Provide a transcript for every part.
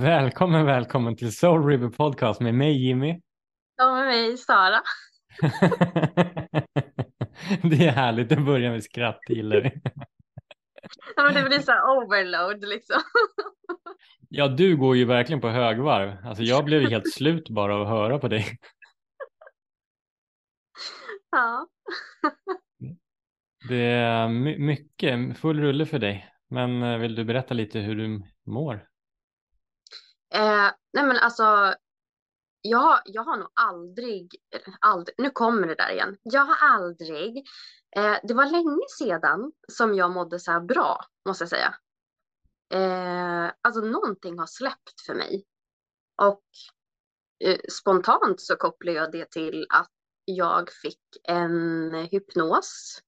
Välkommen, välkommen till Soul River Podcast med mig Jimmy. Och med mig Sara. det är härligt att börja med skratt, gillar vi. Ja, men det blir så här overload liksom. Ja, du går ju verkligen på högvarv. Alltså jag blev helt slut bara av att höra på dig. Ja. Det är mycket, full rulle för dig. Men eh, vill du berätta lite hur du mår? Eh, nej men alltså, jag, jag har nog aldrig, aldrig, nu kommer det där igen. Jag har aldrig, eh, det var länge sedan som jag mådde så här bra, måste jag säga. Eh, alltså någonting har släppt för mig. Och eh, spontant så kopplar jag det till att jag fick en hypnos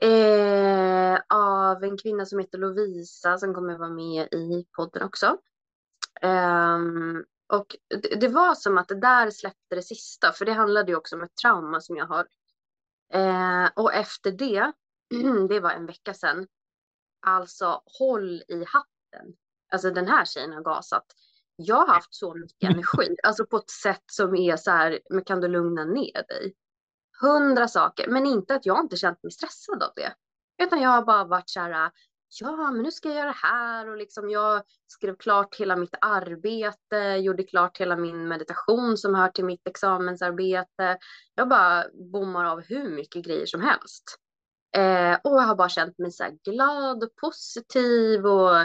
eh, av en kvinna som heter Lovisa som kommer vara med i podden också. Um, och det, det, var som att det där släppte det sista, för det handlade ju också om ett trauma som jag har. Uh, och efter det, det var en vecka sedan, alltså håll i hatten. Alltså den här tjejen har gasat. Jag har haft så mycket energi, alltså på ett sätt som är så här, men kan du lugna ner dig? Hundra saker, men inte att jag inte känt mig stressad av det. Utan jag har bara varit så här, ja, men nu ska jag göra det här och liksom jag skrev klart hela mitt arbete, gjorde klart hela min meditation som hör till mitt examensarbete. Jag bara bommar av hur mycket grejer som helst. Eh, och jag har bara känt mig så glad och positiv och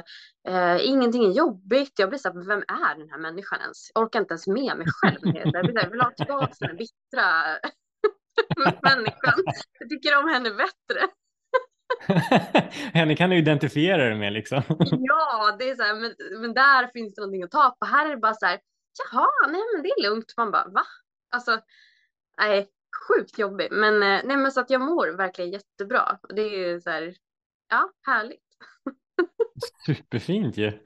eh, ingenting är jobbigt. Jag blir så här, vem är den här människan ens? Jag orkar inte ens med mig själv. Jag, blir jag vill ha tillbaka den bittra människan. Jag tycker om henne bättre. Henne kan du identifiera dig med liksom. ja, det är så här, men, men där finns det någonting att ta på. Här är det bara så här, jaha, nej men det är lugnt. Man bara, va? Alltså, nej, sjukt jobbig. Men, eh, nej, men så att jag mår verkligen jättebra. Det är ju så här, ja, härligt. Superfint ju.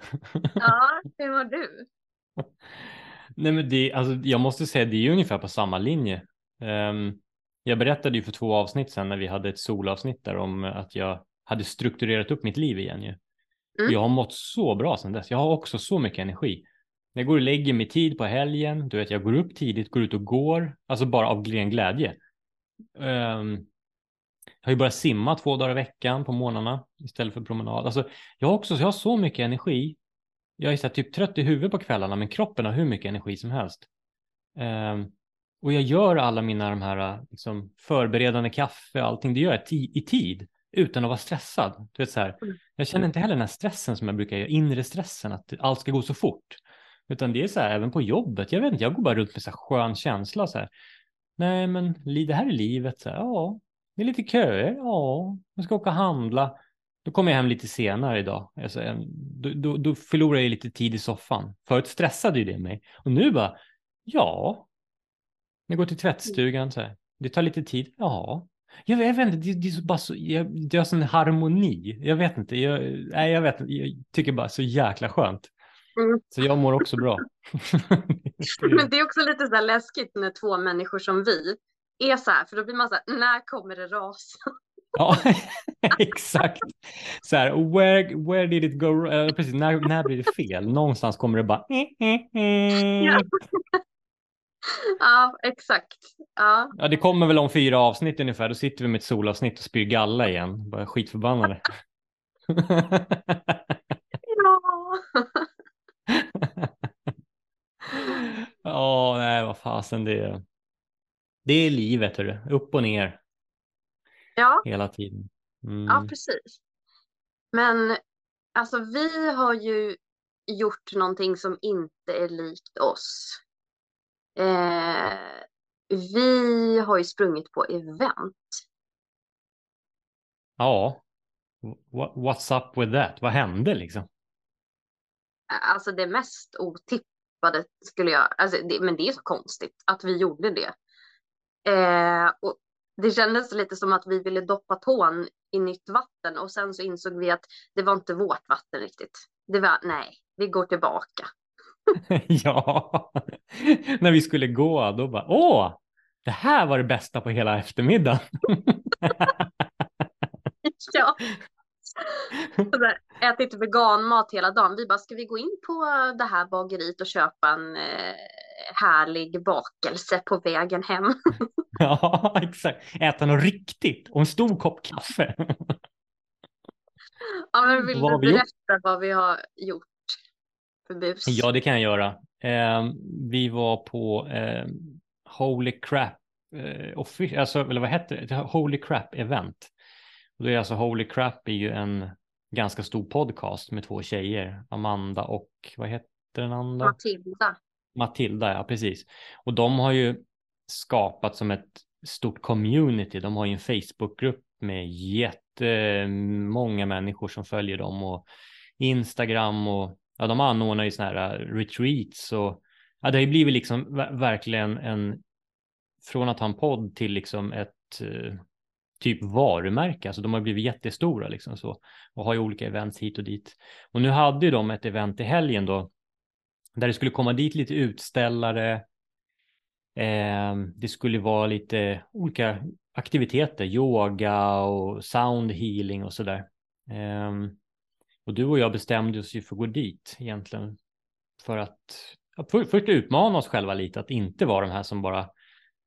ja, hur mår du? Nej, men det, alltså, jag måste säga, det är ungefär på samma linje. Um, jag berättade ju för två avsnitt sedan när vi hade ett solavsnitt där om att jag hade strukturerat upp mitt liv igen ju. Mm. Jag har mått så bra sedan dess. Jag har också så mycket energi. Jag går och lägger mig tid på helgen. Du vet, jag går upp tidigt, går ut och går, alltså bara av ren glädje. Um, jag har ju börjat simma två dagar i veckan på morgnarna istället för promenad. Alltså, jag har också jag har så mycket energi. Jag är så här, typ trött i huvudet på kvällarna, men kroppen har hur mycket energi som helst. Um, och jag gör alla mina de här liksom, förberedande kaffe och allting, det gör jag i tid utan att vara stressad. Du vet, så här, mm. jag känner inte heller den här stressen som jag brukar göra, inre stressen, att allt ska gå så fort. Utan det är så här, även på jobbet, jag vet inte, jag går bara runt med så här skön känsla. Så här. Nej, men det här är livet. Så här, ja, det är lite köer. Ja, jag ska åka och handla. Då kommer jag hem lite senare idag. Alltså, då, då, då förlorar jag lite tid i soffan. Förut stressade ju det mig. Och nu bara, ja, jag går till tvättstugan så här. Det tar lite tid. Ja. Jag, jag vet inte, det, det är så bara så, jag, det har sån harmoni. Jag vet inte, jag, nej, jag vet jag tycker bara så jäkla skönt. Mm. Så jag mår också bra. Men det är också lite så läskigt när två människor som vi är så här, för då blir man så här, när kommer det rasa? ja, exakt. Så här, where, where did it go? Äh, precis, när, när blir det fel? Någonstans kommer det bara... ja. ja, exakt. Ja. ja, det kommer väl om fyra avsnitt ungefär. Då sitter vi med ett solavsnitt och spyr galla igen. Bara skitförbannade. ja. Ja, oh, nej, vad fasen det är. Det är livet, hörru. upp och ner. Ja. Hela tiden. Mm. Ja, precis. Men alltså, vi har ju gjort någonting som inte är likt oss. Eh, vi har ju sprungit på event. Ja. What's up with that? Vad hände liksom? Alltså det mest otippade skulle jag, alltså det, men det är så konstigt att vi gjorde det. Eh, och det kändes lite som att vi ville doppa tån i nytt vatten och sen så insåg vi att det var inte vårt vatten riktigt. Det var, nej, vi går tillbaka. ja, när vi skulle gå då bara åh, det här var det bästa på hela eftermiddagen. ja. ätit veganmat hela dagen. Vi bara, ska vi gå in på det här bageriet och köpa en eh, härlig bakelse på vägen hem? ja, exakt. Äta något riktigt och en stor kopp kaffe. ja, men vill vad du berätta gjort? vad vi har gjort för bus? Ja, det kan jag göra. Eh, vi var på eh, Holy Crap, eh, alltså, eller vad heter det? Holy Crap event. Och det är alltså Holy Crap är ju en ganska stor podcast med två tjejer, Amanda och vad heter den andra? Matilda. Matilda, ja precis. Och de har ju skapat som ett stort community. De har ju en Facebookgrupp med jättemånga människor som följer dem och Instagram och ja, de anordnar ju sådana här äh, retreats och ja, det har ju blivit liksom verkligen en från att ha en podd till liksom ett eh, typ varumärke, alltså de har blivit jättestora liksom så och har ju olika events hit och dit. Och nu hade ju de ett event i helgen då där det skulle komma dit lite utställare. Eh, det skulle vara lite olika aktiviteter, yoga och sound healing och sådär. Eh, och du och jag bestämde oss ju för att gå dit egentligen för att ja, för, först utmana oss själva lite att inte vara de här som bara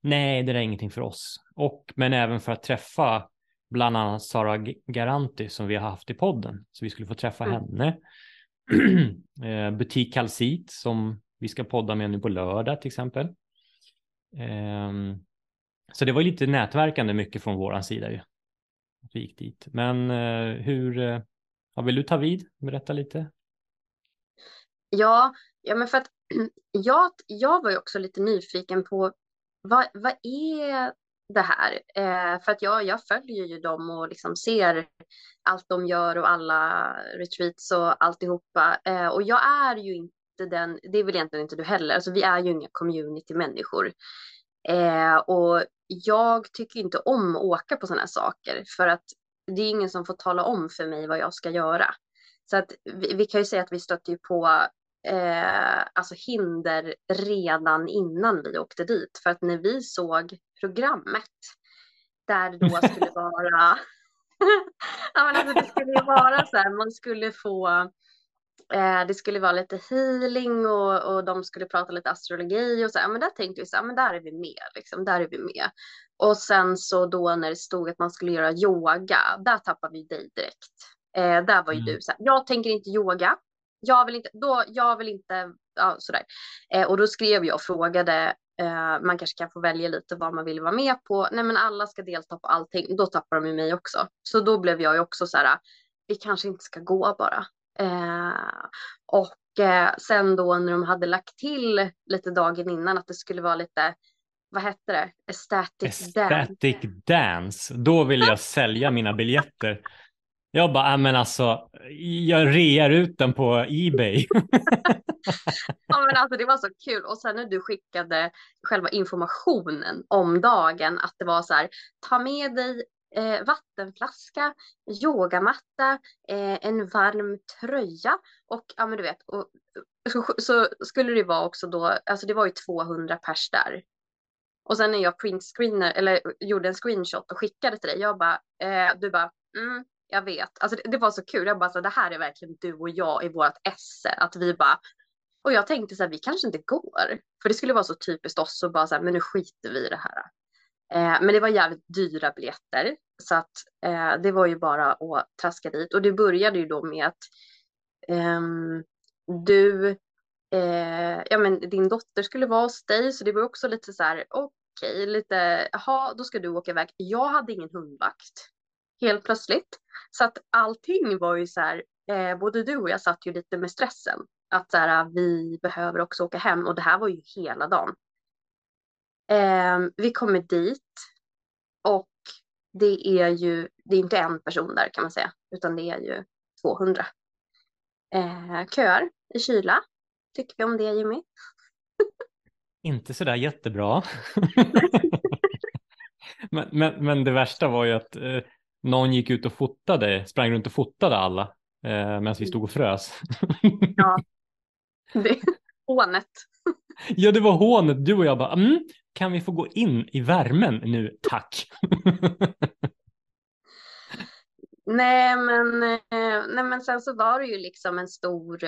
nej, det är ingenting för oss. Och, men även för att träffa bland annat Sara Garanti som vi har haft i podden. Så vi skulle få träffa mm. henne. eh, Butik Kalsit som vi ska podda med nu på lördag till exempel. Eh, så det var lite nätverkande mycket från våran sida ju. Vi gick dit. Men eh, hur, eh, ja, vill du ta vid? Berätta lite. Ja, ja men för att jag, jag var ju också lite nyfiken på vad, vad är det här? Eh, för att jag, jag följer ju dem och liksom ser allt de gör och alla retreats och alltihopa. Eh, och jag är ju inte den, det är väl egentligen inte du heller, alltså vi är ju inga community-människor. Eh, och jag tycker inte om att åka på sådana här saker för att det är ingen som får tala om för mig vad jag ska göra. Så att vi, vi kan ju säga att vi stötte ju på eh, alltså hinder redan innan vi åkte dit. För att när vi såg programmet där det då skulle vara ja, men alltså det skulle vara så här, man skulle få eh, det skulle vara lite healing och, och de skulle prata lite astrologi och så. Ja, men där tänkte vi så här, men där är vi med, liksom, där är vi med. Och sen så då när det stod att man skulle göra yoga, där tappade vi dig direkt. Eh, där var ju mm. du så här, jag tänker inte yoga, jag vill inte, då, jag vill inte, ja, sådär. Eh, och då skrev jag och frågade, eh, man kanske kan få välja lite vad man vill vara med på. Nej men alla ska delta på allting, då tappar de ju mig också. Så då blev jag ju också så här, vi kanske inte ska gå bara. Eh, och eh, sen då när de hade lagt till lite dagen innan att det skulle vara lite vad hette det? Aesthetic, Aesthetic dance. dance. Då vill jag sälja mina biljetter. Jag bara, äh, men alltså, jag rear ut den på Ebay. ja, men alltså det var så kul. Och sen när du skickade själva informationen om dagen, att det var så här, ta med dig eh, vattenflaska, yogamatta, eh, en varm tröja och ja, men du vet, och, så, så, skulle det vara också då, alltså det var ju 200 pers där. Och sen när jag printscreener eller gjorde en screenshot och skickade till dig, jag bara, eh, du bara, mm, jag vet. Alltså det, det, var så kul. Jag bara så det här är verkligen du och jag i vårt esse. Att vi bara, och jag tänkte så här, vi kanske inte går. För det skulle vara så typiskt oss och bara så här, men nu skiter vi i det här. Eh, men det var jävligt dyra biljetter. Så att eh, det var ju bara att traska dit. Och det började ju då med att eh, du, eh, ja men din dotter skulle vara hos dig. Så det var också lite så här, okej, okay, lite, jaha, då ska du åka iväg. Jag hade ingen hundvakt helt plötsligt. Så att allting var ju så här, eh, både du och jag satt ju lite med stressen. Att så här, vi behöver också åka hem och det här var ju hela dagen. Eh, vi kommer dit och det är ju, det är inte en person där kan man säga, utan det är ju 200. Eh, köar i kyla. Tycker vi om det Jimmy? Inte sådär jättebra. men, men, men det värsta var ju att eh, någon gick ut och fotade, sprang runt och fotade alla eh, medan vi stod och frös. ja, det hånet. ja, det var hånet. Du och jag bara, mm, kan vi få gå in i värmen nu, tack? Nej men, eh, nej men sen så var det ju liksom en stor,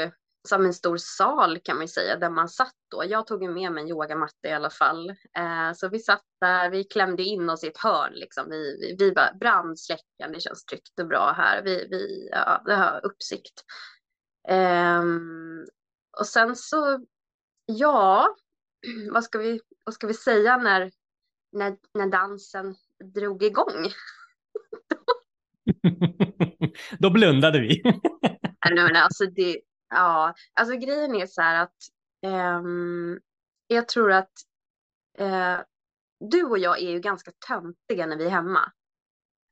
som en stor sal kan man ju säga, där man satt då. Jag tog ju med mig en yogamatta i alla fall. Eh, så vi satt där, vi klämde in oss i ett hörn liksom. Vi, vi, vi bara brandsläckaren, det känns tryggt och bra här. Vi, vi ja, det har uppsikt. Eh, och sen så, ja, vad ska vi, vad ska vi säga när, när, när dansen drog igång? Då blundade vi. men alltså det, ja, alltså grejen är så här att um, jag tror att uh, du och jag är ju ganska töntiga när vi är hemma.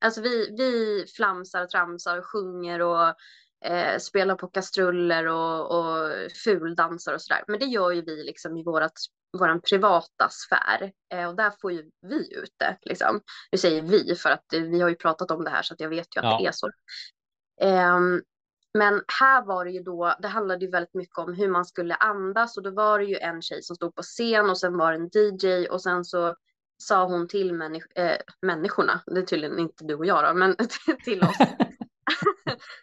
Alltså vi, vi flamsar och tramsar och sjunger och eh, spelar på kastruller och, och fuldansar och sådär. Men det gör ju vi liksom i vårat, våran privata sfär eh, och där får ju vi ut det. Liksom. Nu säger vi för att vi har ju pratat om det här så att jag vet ju att ja. det är så. Eh, men här var det ju då, det handlade ju väldigt mycket om hur man skulle andas och då var det ju en tjej som stod på scen och sen var det en DJ och sen så sa hon till människ äh, människorna, det är tydligen inte du och jag då, men till oss,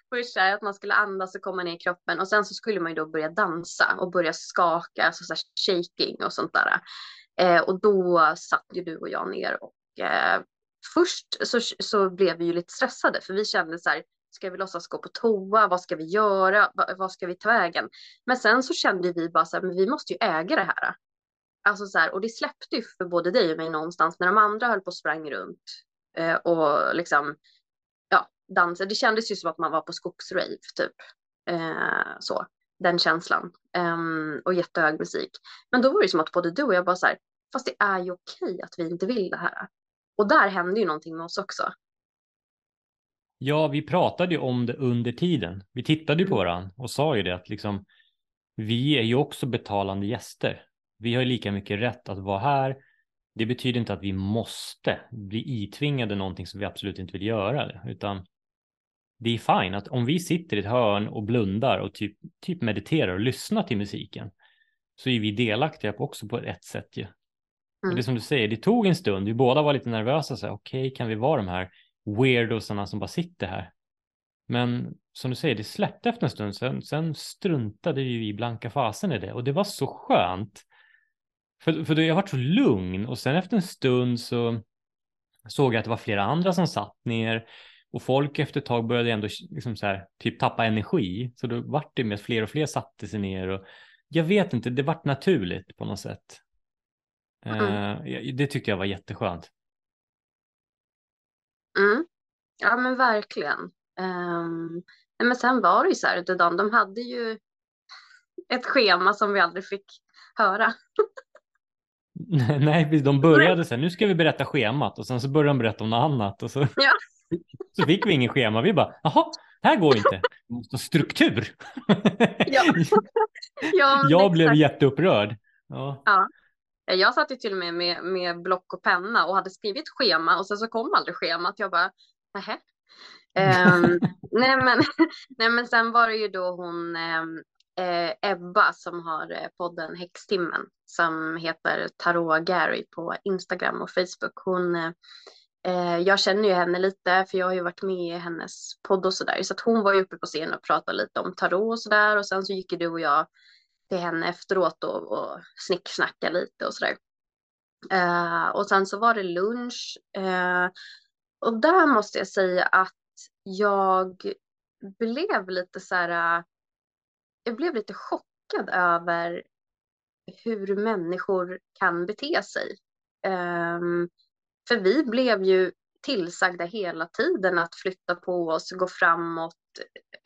Först är att man skulle andas och komma ner i kroppen och sen så skulle man ju då börja dansa och börja skaka, alltså så shaking och sånt där. Eh, och då satt ju du och jag ner och eh, först så, så blev vi ju lite stressade för vi kände så här, ska vi låtsas gå på toa? Vad ska vi göra? Va, vad ska vi ta vägen? Men sen så kände vi bara så här, men vi måste ju äga det här. Alltså så här, och det släppte ju för både dig och mig någonstans när de andra höll på och sprang runt eh, och liksom dansa. Det kändes ju som att man var på skogsrave typ. Eh, så, den känslan. Eh, och jättehög musik. Men då var det som att både du och jag bara så här, fast det är ju okej att vi inte vill det här. Och där hände ju någonting med oss också. Ja, vi pratade ju om det under tiden. Vi tittade ju på mm. varandra och sa ju det att liksom, vi är ju också betalande gäster. Vi har ju lika mycket rätt att vara här. Det betyder inte att vi måste bli itvingade någonting som vi absolut inte vill göra, utan det är fine att om vi sitter i ett hörn och blundar och typ, typ mediterar och lyssnar till musiken så är vi delaktiga på också på ett sätt ju. Mm. Och det mm. som du säger, det tog en stund, vi båda var lite nervösa, så okej, okay, kan vi vara de här weirdoserna som bara sitter här? Men som du säger, det släppte efter en stund, sen, sen struntade vi i blanka fasen i det och det var så skönt. För, för då jag varit så lugn och sen efter en stund så såg jag att det var flera andra som satt ner och folk efter ett tag började ändå liksom så här, typ tappa energi. Så då vart det med att fler och fler satte sig ner. Och jag vet inte, det vart naturligt på något sätt. Mm. Uh, det tyckte jag var jätteskönt. Mm. Ja men verkligen. Um, men sen var det ju så här, de, de hade ju ett schema som vi aldrig fick höra. Nej, de började sen, nu ska vi berätta schemat och sen så började de berätta om något annat. Och så... Ja. Så fick vi ingen schema. Vi bara, jaha, det här går inte. Vi måste ha struktur. Ja. ja jag exakt. blev jätteupprörd. Ja. ja. Jag satt ju till och med, med med block och penna och hade skrivit schema och sen så kom aldrig schemat. Jag bara, nähä. um, nej, men, nej men sen var det ju då hon um, eh, Ebba som har eh, podden Häxtimmen som heter Tarot Gary på Instagram och Facebook. Hon Eh, Eh, jag känner ju henne lite för jag har ju varit med i hennes podd och sådär. Så att hon var ju uppe på scenen och pratade lite om tarot och sådär. Och sen så gick ju du och jag till henne efteråt och, och snicksnacka lite och sådär. Eh, och sen så var det lunch. Eh, och där måste jag säga att jag blev lite så här. Jag blev lite chockad över hur människor kan bete sig. Eh, för vi blev ju tillsagda hela tiden att flytta på oss, gå framåt.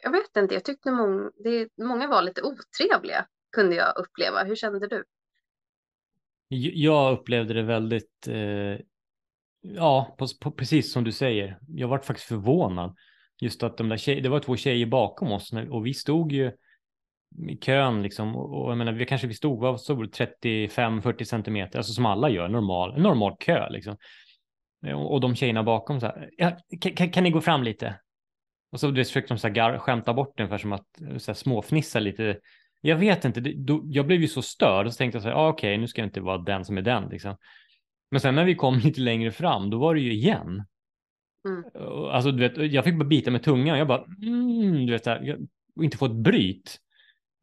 Jag vet inte, jag tyckte många, det, många var lite otrevliga kunde jag uppleva. Hur kände du? Jag upplevde det väldigt, eh, ja, på, på, precis som du säger. Jag var faktiskt förvånad. Just att de där tjej, det var två tjejer bakom oss och vi stod ju i kön liksom och, och jag menar, vi kanske vi stod, vad stod 35-40 centimeter, alltså som alla gör, normal, normal kö liksom. Och de tjejerna bakom så här, ja, kan, kan, ni gå fram lite? Och så försökte de så här skämta bort den för som att så här, småfnissa lite. Jag vet inte, det, då, jag blev ju så störd och så tänkte jag så här, ah, okej, okay, nu ska jag inte vara den som är den liksom. Men sen när vi kom lite längre fram, då var det ju igen. Mm. Alltså, du vet, jag fick bara bita med tungan. Jag bara, mm, du vet, här, jag, inte få ett bryt.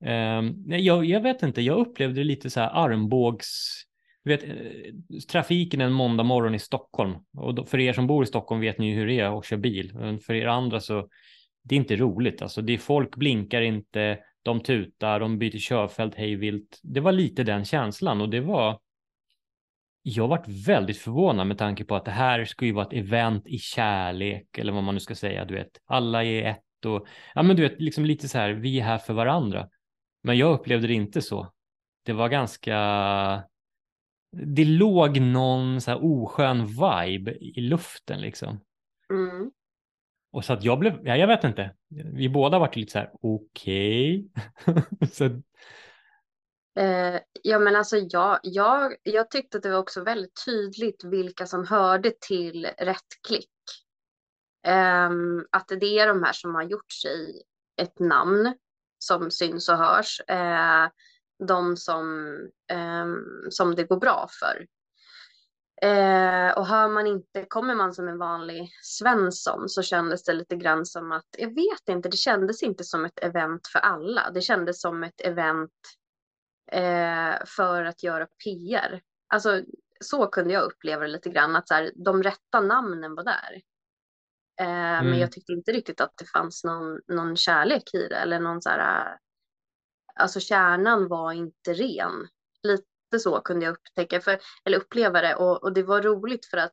Um, jag, jag vet inte, jag upplevde det lite så här armbågs... Du vet, eh, trafiken en måndag morgon i Stockholm. Och då, för er som bor i Stockholm vet ni ju hur det är att köra bil. Men för er andra så det är inte roligt. Alltså, det är folk blinkar inte, de tutar, de byter körfält hejvilt. Det var lite den känslan och det var jag varit väldigt förvånad med tanke på att det här ska ju vara ett event i kärlek eller vad man nu ska säga. Du vet, alla är ett och ja, men du vet, liksom lite så här. Vi är här för varandra. Men jag upplevde det inte så. Det var ganska. Det låg någon så här oskön vibe i luften liksom. Mm. Och så att jag blev, ja, jag vet inte. Vi båda varit lite så här okej. Okay. Eh, ja men alltså jag, jag, jag tyckte att det var också väldigt tydligt vilka som hörde till rätt klick. Eh, att det är de här som har gjort sig ett namn som syns och hörs. Eh, de som, ehm, som det går bra för. Eh, och hör man inte, kommer man som en vanlig Svensson så kändes det lite grann som att, jag vet inte, det kändes inte som ett event för alla. Det kändes som ett event eh, för att göra PR. Alltså så kunde jag uppleva det lite grann, att så här, de rätta namnen var där. Eh, mm. Men jag tyckte inte riktigt att det fanns någon, någon kärlek i det eller någon så här, alltså kärnan var inte ren. Lite så kunde jag upptäcka, för, eller uppleva det och, och det var roligt för att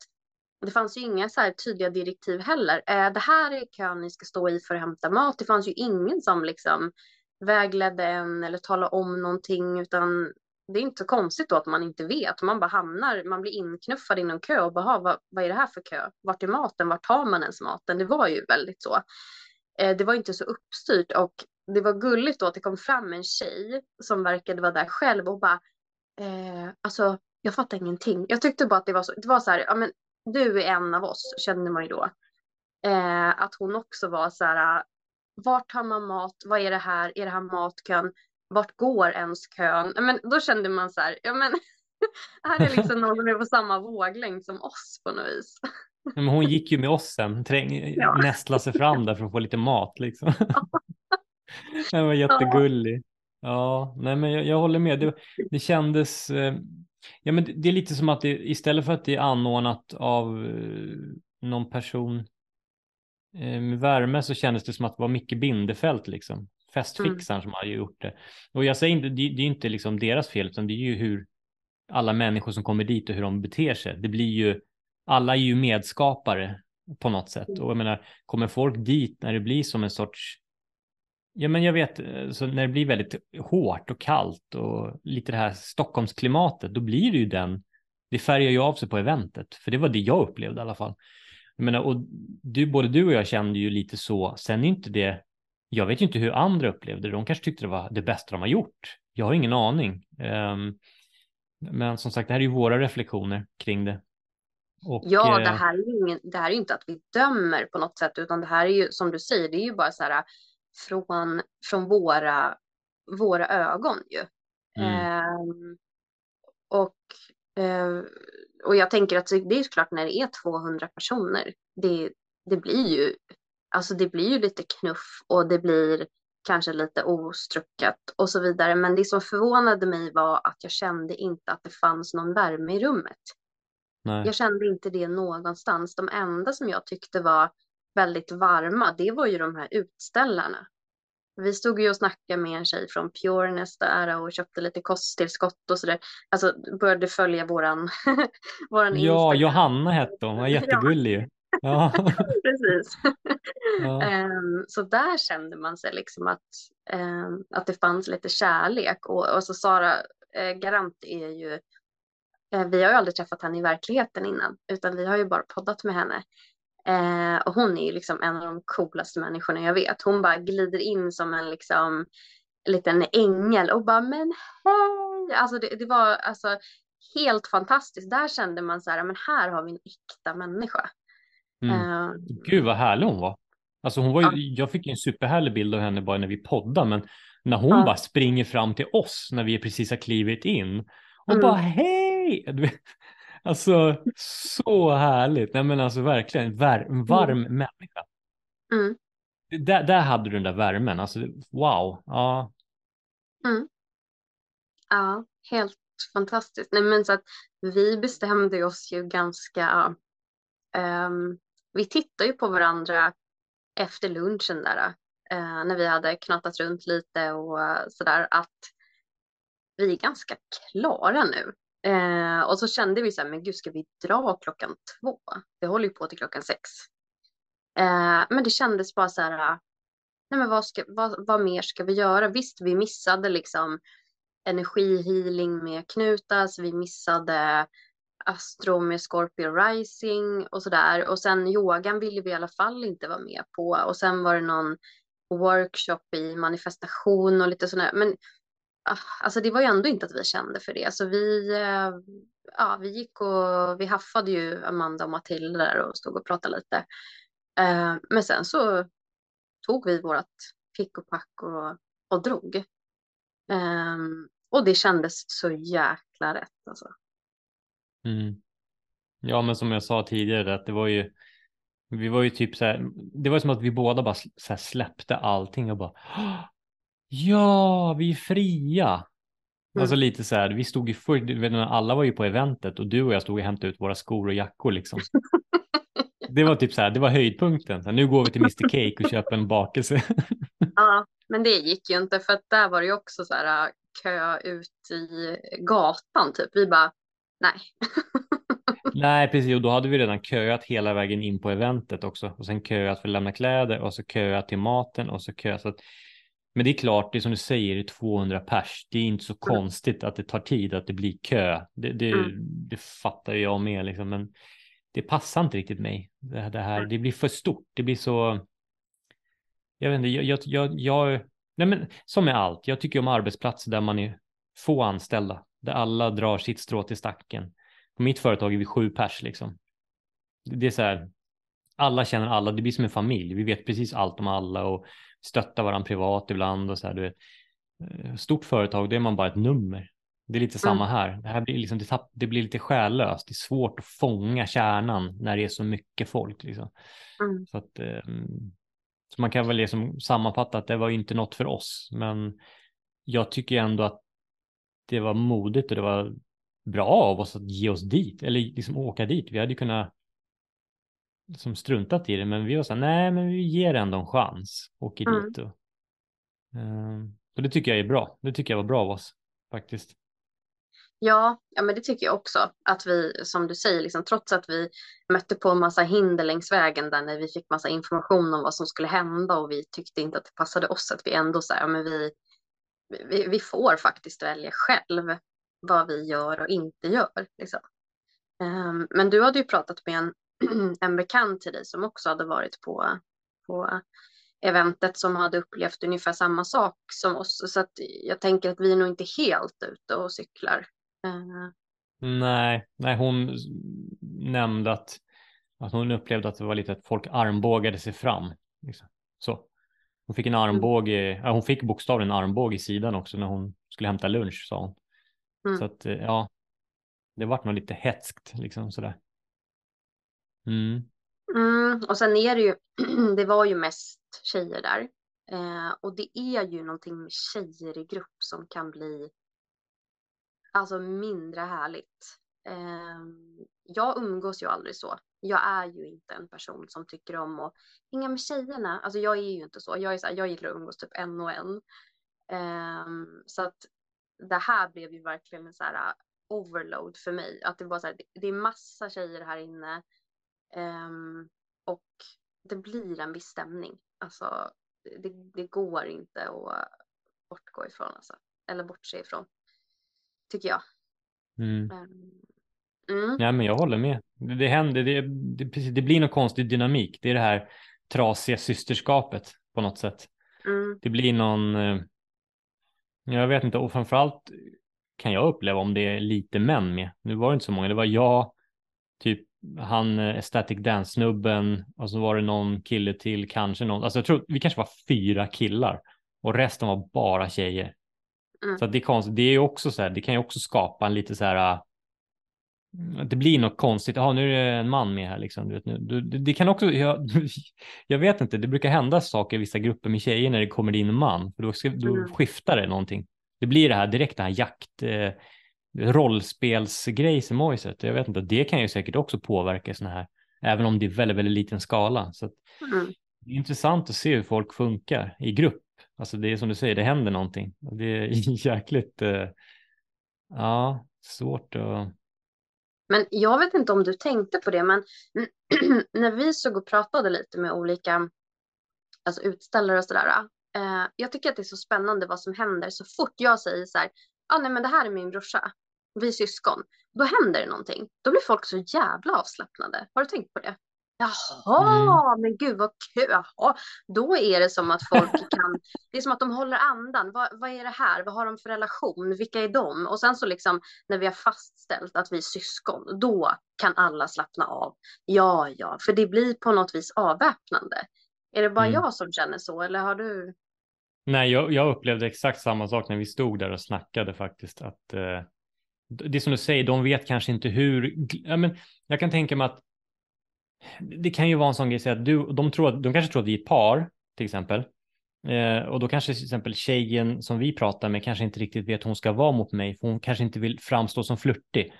det fanns ju inga så här tydliga direktiv heller. Eh, det här är kön ni ska stå i för att hämta mat. Det fanns ju ingen som liksom vägledde en eller talade om någonting utan det är inte så konstigt då att man inte vet. Man bara hamnar, man blir inknuffad i någon kö och bara, vad, vad är det här för kö? Vart är maten? Vart tar man ens maten? Det var ju väldigt så. Eh, det var inte så uppstyrt och det var gulligt då att det kom fram en tjej som verkade vara där själv och bara, eh, alltså jag fattar ingenting. Jag tyckte bara att det var så, det var så här, ja men du är en av oss, kände man ju då. Eh, att hon också var så här, vart har man mat? Vad är det här? Är det här matkön? Vart går ens kön? Men då kände man så här, ja men här är liksom någon som är på samma våglängd som oss på något vis. Men hon gick ju med oss sen, träng, ja. nästla sig fram där för att få lite mat liksom. Den var jättegullig. Ja, nej men jag, jag håller med. Det, det kändes, eh, ja men det, det, är lite som att det, istället för att det är anordnat av eh, någon person Eh, med värme så kändes det som att det var Micke Bindefält liksom. Festfixaren mm. som har gjort det. Och jag säger inte, det, det är inte liksom deras fel, utan det är ju hur alla människor som kommer dit och hur de beter sig. Det blir ju, alla är ju medskapare på något sätt. Mm. Och jag menar, kommer folk dit när det blir som en sorts, ja men jag vet, eh, så när det blir väldigt hårt och kallt och lite det här Stockholmsklimatet, då blir det ju den, det färgar ju av sig på eventet. För det var det jag upplevde i alla fall. Jag menar, och du, både du och jag kände ju lite så. Sen är inte det. Jag vet ju inte hur andra upplevde det. De kanske tyckte det var det bästa de har gjort. Jag har ingen aning. Um, men som sagt, det här är ju våra reflektioner kring det. Och, ja, det eh, här är ju ingen, det här är inte att vi dömer på något sätt, utan det här är ju som du säger, det är ju bara så här från, från våra, våra ögon ju. Mm. Um, och uh, och jag tänker att det är klart när det är 200 personer, det, det blir ju, alltså det blir ju lite knuff och det blir kanske lite ostruckat och så vidare. Men det som förvånade mig var att jag kände inte att det fanns någon värme i rummet. Nej. Jag kände inte det någonstans. De enda som jag tyckte var väldigt varma, det var ju de här utställarna. Vi stod ju och snackade med en tjej från Pureness där och köpte lite kosttillskott och sådär. Alltså började följa våran, våran Ja, Instagram. Johanna hette hon, var jättegullig ju. Ja. Precis. Ja. Um, så där kände man sig liksom att, um, att det fanns lite kärlek. Och, och så Sara uh, Garant är ju, uh, vi har ju aldrig träffat henne i verkligheten innan, utan vi har ju bara poddat med henne. Eh, och hon är ju liksom en av de coolaste människorna jag vet. Hon bara glider in som en liksom liten ängel och bara men hej. Alltså det, det var alltså helt fantastiskt. Där kände man så här, men här har vi en äkta människa. Mm. Uh, Gud vad härlig hon var. Alltså hon var ju, ja. jag fick en superhärlig bild av henne bara när vi poddade, men när hon ja. bara springer fram till oss när vi precis har klivit in och mm. bara hej. Alltså så härligt. Nej men alltså verkligen var, en varm mm. människa. Mm. Där, där hade du den där värmen. Alltså wow. Ja. Mm. Ja, helt fantastiskt. Nej, men så att vi bestämde oss ju ganska. Um, vi tittade ju på varandra efter lunchen där. Uh, när vi hade knatat runt lite och uh, sådär att vi är ganska klara nu. Eh, och så kände vi så här, men gud ska vi dra klockan två? Det håller ju på till klockan sex. Eh, men det kändes bara så här, nej men vad, ska, vad, vad mer ska vi göra? Visst, vi missade liksom energihealing med Knutas, vi missade Astro med Scorpio Rising och sådär. Och sen yogan ville vi i alla fall inte vara med på. Och sen var det någon workshop i manifestation och lite sådär. Men Ah, alltså det var ju ändå inte att vi kände för det. Så vi, eh, ja, vi gick och vi haffade ju Amanda och Matilda där och stod och pratade lite. Eh, men sen så tog vi vårt pick och pack och, och drog. Ehm, och det kändes så jäkla rätt alltså. Mm. Ja, men som jag sa tidigare, att det var ju, vi var ju typ så här, det var som att vi båda bara så släppte allting och bara, ja, vi är fria. Mm. Alltså lite så här, vi stod ju först, alla var ju på eventet och du och jag stod och hämtade ut våra skor och jackor liksom. det var typ så här, det var höjdpunkten. Så här, nu går vi till Mr Cake och köper en bakelse. ja, men det gick ju inte för att där var det ju också så här kö ut i gatan typ. Vi bara, nej. nej, precis. Och då hade vi redan köat hela vägen in på eventet också och sen köat för att lämna kläder och så köat till maten och så köat. Så att... Men det är klart, det är som du säger, det är 200 pers. Det är inte så mm. konstigt att det tar tid att det blir kö. Det, det, mm. det fattar jag med liksom, men det passar inte riktigt mig. Det, det här, det blir för stort. Det blir så. Jag vet inte, jag, jag, jag, jag Nej, men som med allt, jag tycker om arbetsplatser där man är få anställda, där alla drar sitt strå till stacken. På mitt företag är vi sju pers liksom. Det är så här, alla känner alla, det blir som en familj. Vi vet precis allt om alla och stöttar varandra privat ibland och så här. Du vet. Eh, stort företag, då är man bara ett nummer. Det är lite samma mm. här. Det här blir liksom, det, tapp, det, blir lite själlöst. Det är svårt att fånga kärnan när det är så mycket folk. Liksom. Mm. Så att, um, så man kan väl liksom sammanfatta att det var inte något för oss, men jag tycker ändå att det var modigt och det var bra av oss att ge oss dit eller liksom åka dit. Vi hade kunnat som struntat i det, men vi var så här, nej, men vi ger ändå en chans, åker mm. dit och, uh, och det tycker jag är bra. Det tycker jag var bra av oss faktiskt. Ja, ja, men det tycker jag också. Att vi, som du säger, liksom, trots att vi mötte på en massa hinder längs vägen där när vi fick massa information om vad som skulle hända och vi tyckte inte att det passade oss, att vi ändå så här, men vi, vi, vi får faktiskt välja själv vad vi gör och inte gör. Liksom. Um, men du hade ju pratat med en, en bekant till dig som också hade varit på, på eventet som hade upplevt ungefär samma sak som oss. Så att jag tänker att vi är nog inte helt ute och cyklar. Uh. Nej, nej, hon nämnde att, att hon upplevde att det var lite att folk armbågade sig fram. Liksom. Så. Hon fick en mm. armbåge, mm. hon fick bokstavligen en armbåge i sidan också när hon skulle hämta lunch sa hon. Mm. Så att eh, ja, det vart nog lite hetskt liksom sådär. Mm. Mm, och sen är det ju, det var ju mest tjejer där. Eh, och det är ju någonting med tjejer i grupp som kan bli alltså mindre härligt. Eh, jag umgås ju aldrig så. Jag är ju inte en person som tycker om att hänga med tjejerna. Alltså jag är ju inte så. Jag, är så här, jag gillar att umgås typ en och en. Eh, så att det här blev ju verkligen en så här eh, overload för mig. Att det var så här, det är massa tjejer här inne. Um, och det blir en viss stämning. Alltså, det, det går inte att bortgå ifrån. Alltså. Eller bortse ifrån tycker jag. Mm. Mm. Ja, men jag håller med. Det, det händer, det, det, det, blir någon konstig dynamik. Det är det här trasiga systerskapet på något sätt. Mm. Det blir någon, eh, jag vet inte, och framförallt kan jag uppleva om det är lite män med. Nu var det inte så många, det var jag, typ han eh, Static Dance-snubben och så var det någon kille till, kanske någon, alltså jag tror vi kanske var fyra killar och resten var bara tjejer. Mm. Så det är konstigt. Det är också så här, det kan ju också skapa en lite så här. det blir något konstigt. Ja, nu är det en man med här liksom. Du vet, nu. Du, det, det kan också, jag, jag vet inte, det brukar hända saker i vissa grupper med tjejer när det kommer in en man, för då, ska, då Mm. skiftar det någonting. Det blir det här direkt, det här jakt, eh, rollspelsgrejsimojset. Jag vet inte, det kan ju säkert också påverka sådana här, även om det är väldigt, väldigt liten skala. Så Mm. det är intressant att se hur folk funkar i grupp. Alltså det är som du säger, det händer någonting. Det är jäkligt, eh, ja, svårt att Men jag vet inte om du tänkte på det, men när vi såg och pratade lite med olika alltså utställare och sådär. Eh, jag tycker att det är så spännande vad som händer så fort jag säger så här, ah, nej men det här är min brorsa, vi är syskon, då händer det någonting. Då blir folk så jävla avslappnade. Har du tänkt på det? Jaha, men gud vad kul. Jaha, då är det som att folk kan, det är som att de håller andan. Vad, vad är det här? Vad har de för relation? Vilka är de? Och sen så liksom när vi har fastställt att vi är syskon, då kan alla slappna av. Ja, ja, för det blir på något vis avväpnande. Är det bara Mm. jag som känner så eller har du? Nej, jag, jag upplevde exakt samma sak när vi stod där och snackade faktiskt. Att, eh, det är som du säger, de vet kanske inte hur... Ja, men jag kan tänka mig att det kan ju vara en sån grej, så att du, de, tror, de kanske tror att vi är ett par, till exempel. Eh, och då kanske till exempel tjejen som vi pratar med kanske inte riktigt vet hur hon ska vara mot mig, för hon kanske inte vill framstå som flörtig.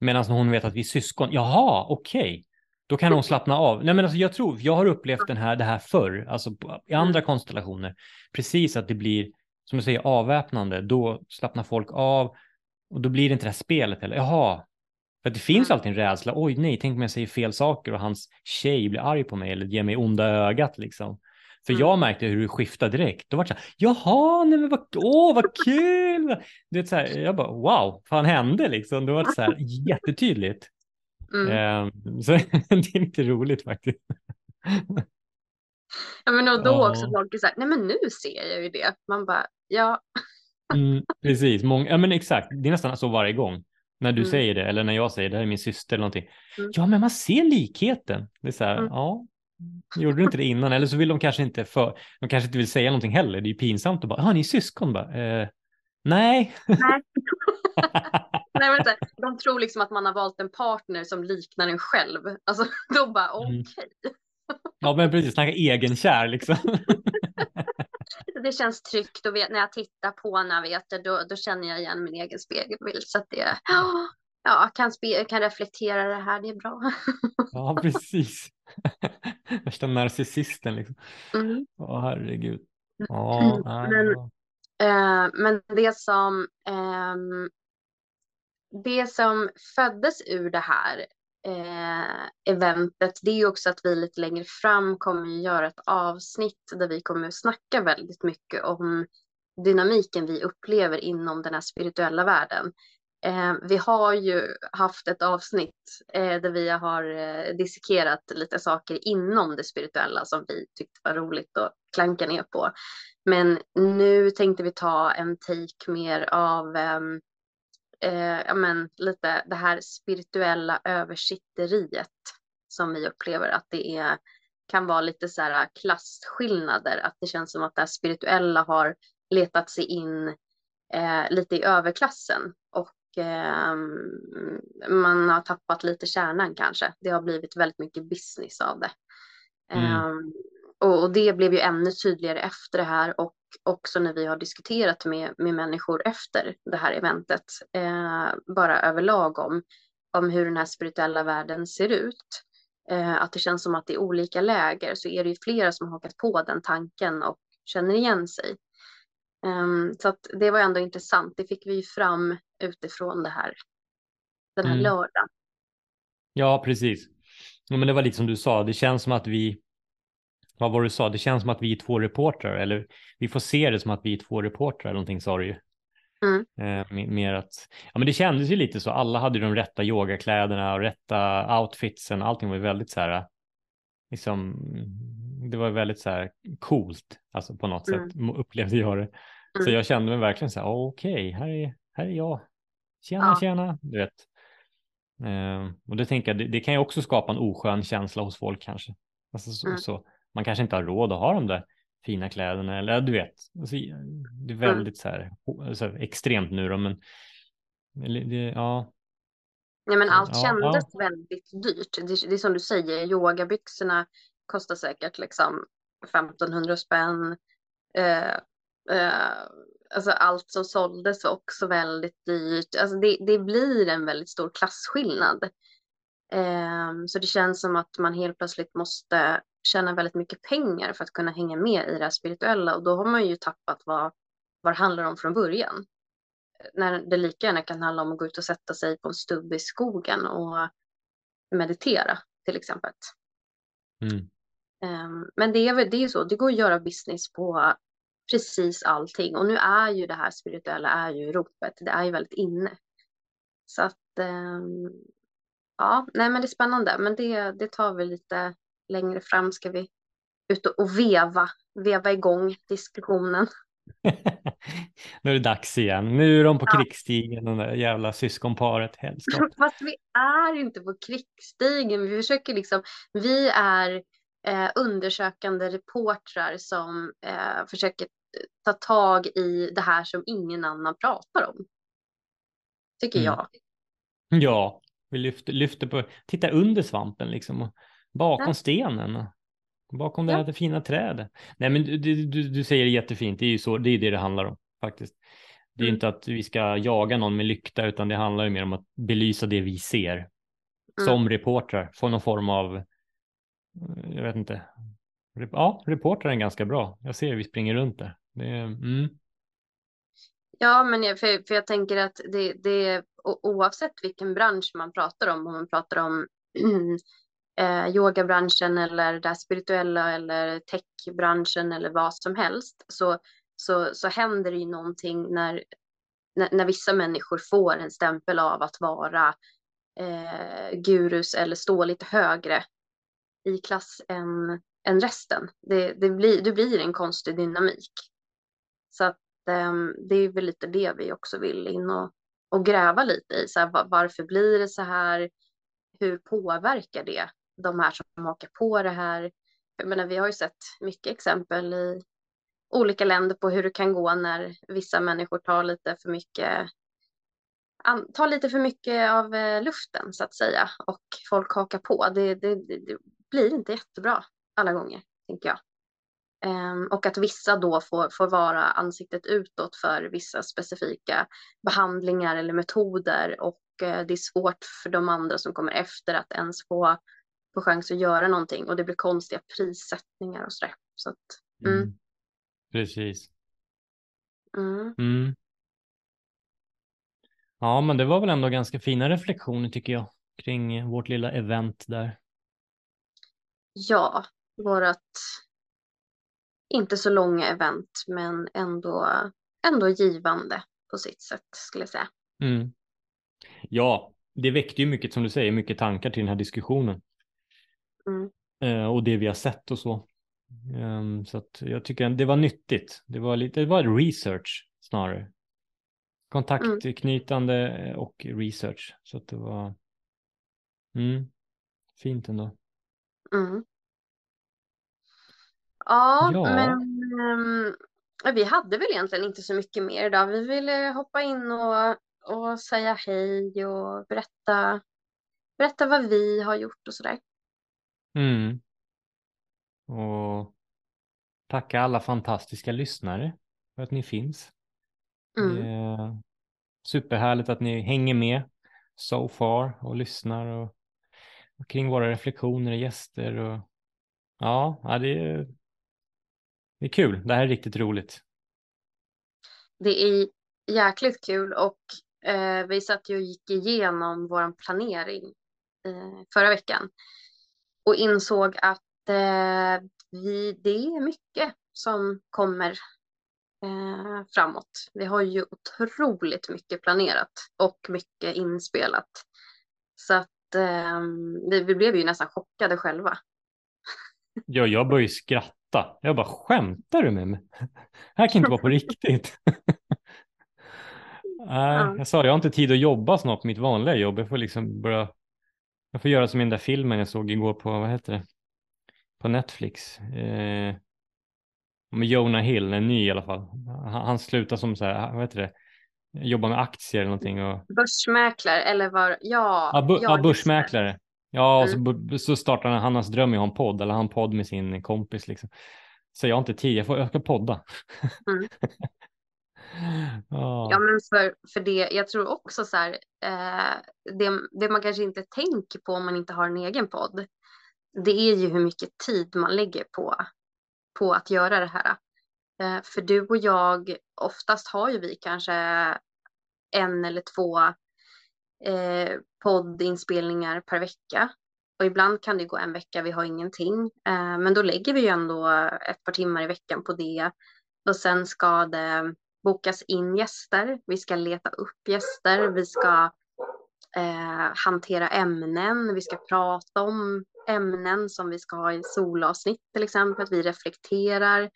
Medan hon vet att vi är syskon, jaha, okej. Då kan hon slappna av. Nej, men alltså, jag tror, jag har upplevt den här, det här förr, alltså i andra konstellationer. Precis att det blir, som du säger, avväpnande. Då slappnar folk av och då blir det inte det här spelet heller. Jaha, för det finns Mm. alltid en rädsla. Oj, nej, tänk om jag säger fel saker och hans tjej blir arg på mig eller ger mig onda ögat liksom. För Mm. jag märkte hur det skiftade direkt. Då var det så här, jaha, nej men vad, åh, vad kul. Du vet, så här, jag bara, wow, fan hände liksom. Det var så här jättetydligt. Mm. Ehm, så det är lite roligt faktiskt. Ja, men och då Ja. också folk är så här, nej men nu ser jag ju det. Man bara, ja, Mm, precis, Många, ja men exakt, det är nästan så varje gång. När du Mm. säger det, eller när jag säger det här är min syster eller någonting. Mm. Ja, men man ser likheten. Det är så här, Mm. ja, gjorde du inte det innan? Eller så vill de kanske inte, för, de kanske inte vill säga någonting heller. Det är ju pinsamt att bara, ja, ni är syskon bara. Eh, nej. nej. nej men så de tror liksom att man har valt en partner som liknar en själv. Alltså då bara, okej. Mm. ja, men precis, snacka egenkär liksom. Det känns tryggt och vet, när jag tittar på henne vet jag, då, då känner jag igen min egen spegelbild. Så att det, ja, ja kan, spe, kan reflektera det här, det är bra. ja, precis. Värsta narcissisten liksom. Mm. Åh, herregud. Ja, nej, Men-. Eh, men det som, ehm, det som föddes ur det här eh, eventet, det är ju också att vi lite längre fram kommer att göra ett avsnitt där vi kommer att snacka väldigt mycket om dynamiken vi upplever inom den här spirituella världen. Eh, vi har ju haft ett avsnitt eh, där vi har eh, dissekerat lite saker inom det spirituella som vi tyckte var roligt att klanka ner på. Men nu tänkte vi ta en take mer av ehm, eh, ja, men, lite det här spirituella översitteriet som vi upplever att det är, kan vara lite så här klasskillnader. Att det känns som att det här spirituella har letat sig in eh, lite i överklassen och ehm, man har tappat lite kärnan kanske. Det har blivit väldigt mycket business av det. Mm. Ehm, och, och det blev ju ännu tydligare efter det här och också när vi har diskuterat med, med människor efter det här eventet, eh, bara överlag om, om hur den här spirituella världen ser ut. Eh, att det känns som att i olika läger så är det ju flera som har hakat på den tanken och känner igen sig. Ehm, så att det var ändå intressant. Det fick vi fram utifrån det här, den här Mm. lördagen. Ja, precis. Ja, men det var lite som du sa, det känns som att vi, vad var det du sa, det känns som att vi är två reportrar, eller vi får se det som att vi är två reportrar, eller någonting sa du ju. Mm. Eh, me- mer att, ja men det kändes ju lite så, alla hade de rätta yogakläderna och rätta outfitsen, allting var ju väldigt så här, liksom, det var väldigt så här coolt, alltså på något Mm. sätt upplevde jag det. Så Mm. jag kände mig verkligen så här, okej, här, är, här är jag, tjena, Ja. tjena, du vet. Eh, och det tänker jag, det, det kan ju också skapa en oskön känsla hos folk kanske. Alltså så, Mm. så, man kanske inte har råd att ha de där fina kläderna eller du vet. Alltså, det är väldigt så, här, så här extremt nu då, men det, ja. Ja, men allt ja, kändes ja. väldigt dyrt. Det, det är som du säger, yogabyxorna kostar säkert liksom 1500 spänn. Eh, eh, alltså allt som såldes var också väldigt dyrt. Alltså det, det blir en väldigt stor klasskillnad. Eh, så det känns som att man helt plötsligt måste tjäna väldigt mycket pengar för att kunna hänga med i det här spirituella och då har man ju tappat vad, vad det handlar om från början när det lika gärna kan handla om att gå ut och sätta sig på en stubb i skogen och meditera till exempel. Mm. Um, men det är väl det är så, det går att göra business på precis allting och nu är ju det här spirituella är ju ropet, det är ju väldigt inne. Så att um, ja, nej men det är spännande, men det, det tar vi lite längre fram ska vi ut och veva, veva igång diskussionen. nu är det dags igen. Nu är de på ja. krigsstigen, de där jävla syskonparet. Fast vi är inte på krigsstigen. Vi försöker liksom, vi är eh, undersökande reportrar som eh, försöker ta tag i det här som ingen annan pratar om. Tycker mm. jag. Ja, vi lyfter, lyfter på, titta under svampen liksom, och bakom ja. stenen. Bakom det här fina trädet. Nej, men du, du, du säger det jättefint. Det är ju så, det är det det handlar om faktiskt. Det är mm. inte att vi ska jaga någon med lykta, utan det handlar ju mer om att belysa det vi ser mm. som reportrar. Få någon form av, eh, jag vet inte. Ja, reportrar är ganska bra. Jag ser vi springer runt där. Det mm. Ja, men jag, för, för jag tänker att det, det oavsett vilken bransch man pratar om, om man pratar om eh, yogabranschen eller det spirituella eller techbranschen eller vad som helst så, så, så händer det ju någonting när, när, när vissa människor får en stämpel av att vara eh, gurus eller stå lite högre i klass än, än resten. Det, det, blir, det blir en konstig dynamik. Så att, eh, det är väl lite det vi också vill in och, och gräva lite i. Så här, varför blir det så här? Hur påverkar det de här som hakar på det här. Jag menar, vi har ju sett mycket exempel i olika länder på hur det kan gå när vissa människor tar lite för mycket tar lite för mycket av eh, luften så att säga och folk hakar på. Det, det, det blir inte jättebra alla gånger, tänker jag. Um, och att vissa då får, får vara ansiktet utåt för vissa specifika behandlingar eller metoder och uh, det är svårt för de andra som kommer efter att ens få få chans att göra någonting och det blir konstiga prissättningar och sådär. Så att, mm. Mm. Precis. Mm. mm. Ja, men det var väl ändå ganska fina reflektioner tycker jag kring vårt lilla event där. Ja, vårat inte så långa event, men ändå, ändå givande på sitt sätt skulle jag säga. Mm. Ja, det väckte ju mycket som du säger, mycket tankar till den här diskussionen. Mm. Eh, och det vi har sett och så. Um, så att jag tycker det var nyttigt. Det var lite, det var research snarare. Kontaktknytande mm. och research. Så att det var mm, fint ändå. Mm. Ja, ja, men um, vi hade väl egentligen inte så mycket mer idag. Vi ville hoppa in och, och säga hej och berätta, berätta vad vi har gjort och sådär. Mm. Och tacka alla fantastiska lyssnare för att ni finns. Mm. Superhärligt att ni hänger med so far och lyssnar och, och kring våra reflektioner och gäster. Och, ja, ja det, är, det är kul. Det här är riktigt roligt. Det är jäkligt kul och eh, vi satt ju och gick igenom vår planering eh, förra veckan och insåg att eh, vi, det är mycket som kommer eh, framåt. Vi har ju otroligt mycket planerat och mycket inspelat. Så att eh, vi, vi blev ju nästan chockade själva. Ja, jag började skratta. Jag bara, skämtar du med mig? Det här kan inte vara på riktigt. Nej, jag sa jag har inte tid att jobba snart på mitt vanliga jobb. Jag får liksom börja jag får göra som i den där filmen jag såg igår på, vad heter det, på Netflix. Eh, med Jonah Hill, en ny i alla fall. Han, han slutar som så här, vad heter det, jobbar med aktier eller någonting. Och... Börsmäklare eller vad? Ja, ja, bu ja, börsmäklare. Ja, och så, Mm. så startar han, han hans dröm ha en podd, eller han podd med sin kompis liksom. Så jag har inte tid, jag, får, jag ska podda. Mm. Ja. Men för, för det, jag tror också så här, eh, det, det man kanske inte tänker på om man inte har en egen podd, det är ju hur mycket tid man lägger på, på att göra det här. Eh, för du och jag, oftast har ju vi kanske en eller två eh, poddinspelningar per vecka. Och ibland kan det gå en vecka, vi har ingenting. Eh, men då lägger vi ju ändå ett par timmar i veckan på det. Och sen ska det bokas in gäster. Vi ska leta upp gäster. Vi ska eh, hantera ämnen. Vi ska prata om ämnen som vi ska ha i solavsnitt till exempel. Vi reflekterar.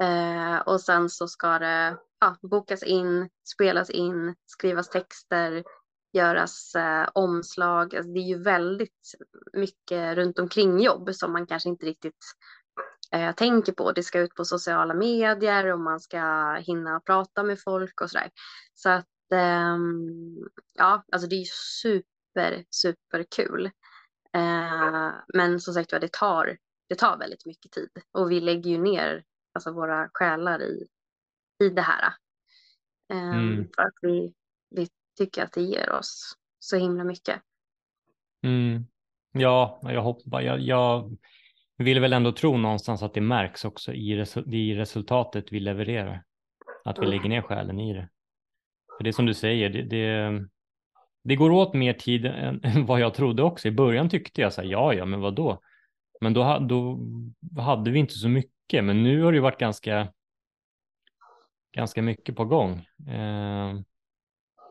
Eh, och sen så ska det ja, bokas in, spelas in, skrivas texter, göras eh, omslag. Alltså, det är ju väldigt mycket runt omkring jobb som man kanske inte riktigt eh, tänker på. Det ska ut på sociala medier och man ska hinna prata med folk och sådär. Så att ehm, ja, alltså det är super, super kul. Eh, men som sagt var, det tar, det tar väldigt mycket tid och vi lägger ju ner alltså, våra själar i, i det här. Eh, Mm. För att vi, vi tycker att det ger oss så himla mycket. Mm. Ja, jag hoppas, jag, jag vill väl ändå tro någonstans att det märks också i, resu i resultatet vi levererar. Att vi Mm. lägger ner själen i det. För det är som du säger, det, det, det går åt mer tid än, än vad jag trodde också. I början tyckte jag så här, ja, ja, men vad då? Men då, då hade vi inte så mycket. Men nu har det ju varit ganska, ganska mycket på gång. Eh,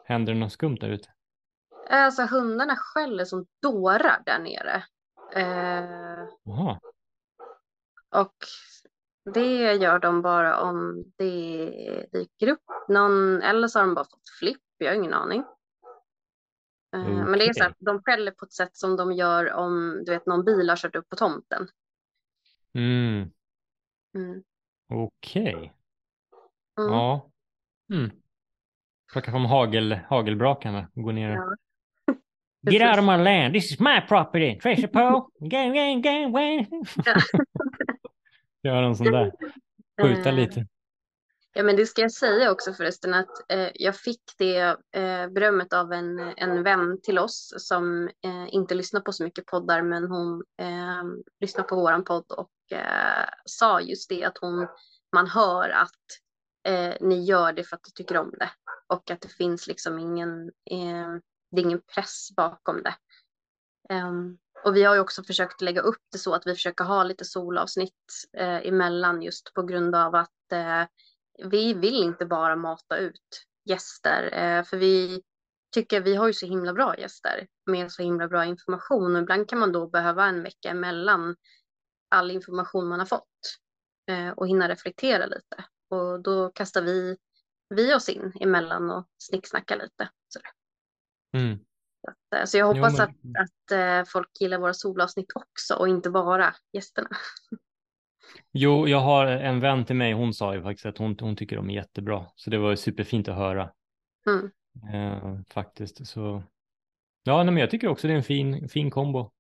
händer det något skumt där ute? Alltså hundarna skäller som dårar där nere. Eh, och det gör de bara om det dyker upp någon, eller så har de bara fått flipp, jag har ingen aning. Eh, Men det är så att de skäller på ett sätt som de gör om du vet någon bil har kört upp på tomten. mm, Mm. okej. Mm. Ja. Mm. Plocka fram hagel, hagelbrakarna och gå ner. Ja. Get out of my land, this is my property. Tracer Poe, gang, gang, gang, gang. Ja. Gör en sån där. Skjuta Eh, lite. Ja, men det ska jag säga också förresten att eh, jag fick det eh, berömmet av en, en vän till oss som eh, inte lyssnar på så mycket poddar, men hon eh, lyssnar på våran podd och eh, sa just det att hon, man hör att eh, ni gör det för att du tycker om det och att det finns liksom ingen, det är ingen press bakom det. Ehm, och vi har ju också försökt lägga upp det så att vi försöker ha lite solavsnitt eh, emellan just på grund av att eh, vi vill inte bara mata ut gäster, eh, för vi tycker vi har ju så himla bra gäster med så himla bra information och ibland kan man då behöva en vecka emellan all information man har fått eh, och hinna reflektera lite. Och då kastar vi, vi oss in emellan och snicksnackar lite. Sådär. Mm. Att, eh, Så jag Jo, hoppas men- att, att eh, folk gillar våra solavsnitt också och inte bara gästerna. Jo, jag har en vän till mig, hon sa ju faktiskt att hon, hon tycker de är jättebra. Så det var superfint att höra. Mm. Eh, faktiskt. Så ja, nej, men jag tycker också det är en fin, fin kombo.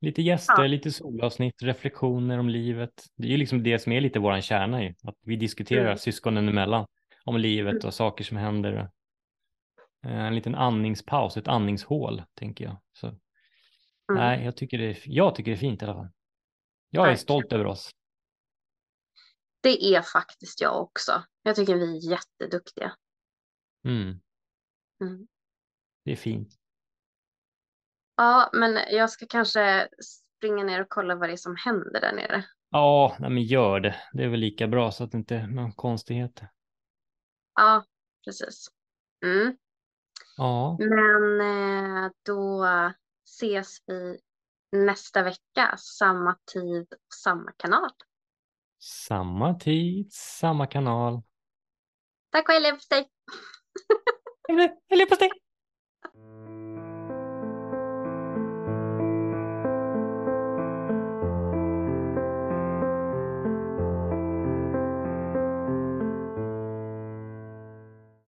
Lite gäster, Ja. lite solavsnitt, reflektioner om livet. Det är ju liksom det som är lite våran kärna ju. Att vi diskuterar Mm. syskonen emellan om livet och saker som händer. Eh, En liten andningspaus, ett andningshål, tänker jag. Så, Mm. Nej, jag tycker, det är, jag tycker det är fint i alla fall. Jag är Verkligen. stolt över oss. Det är faktiskt jag också. Jag tycker vi är jätteduktiga. Mm, Mm. det är fint. Ja, men jag ska kanske springa ner och kolla vad det är som händer där nere. Ja, nej, men gör det. Det är väl lika bra så att det inte är någon konstigheter. Ja, precis. Mm. Ja, Men eh, då ses vi nästa vecka, samma tid och samma kanal. samma tid, samma kanal. Tack och hej leverpastej! På steg.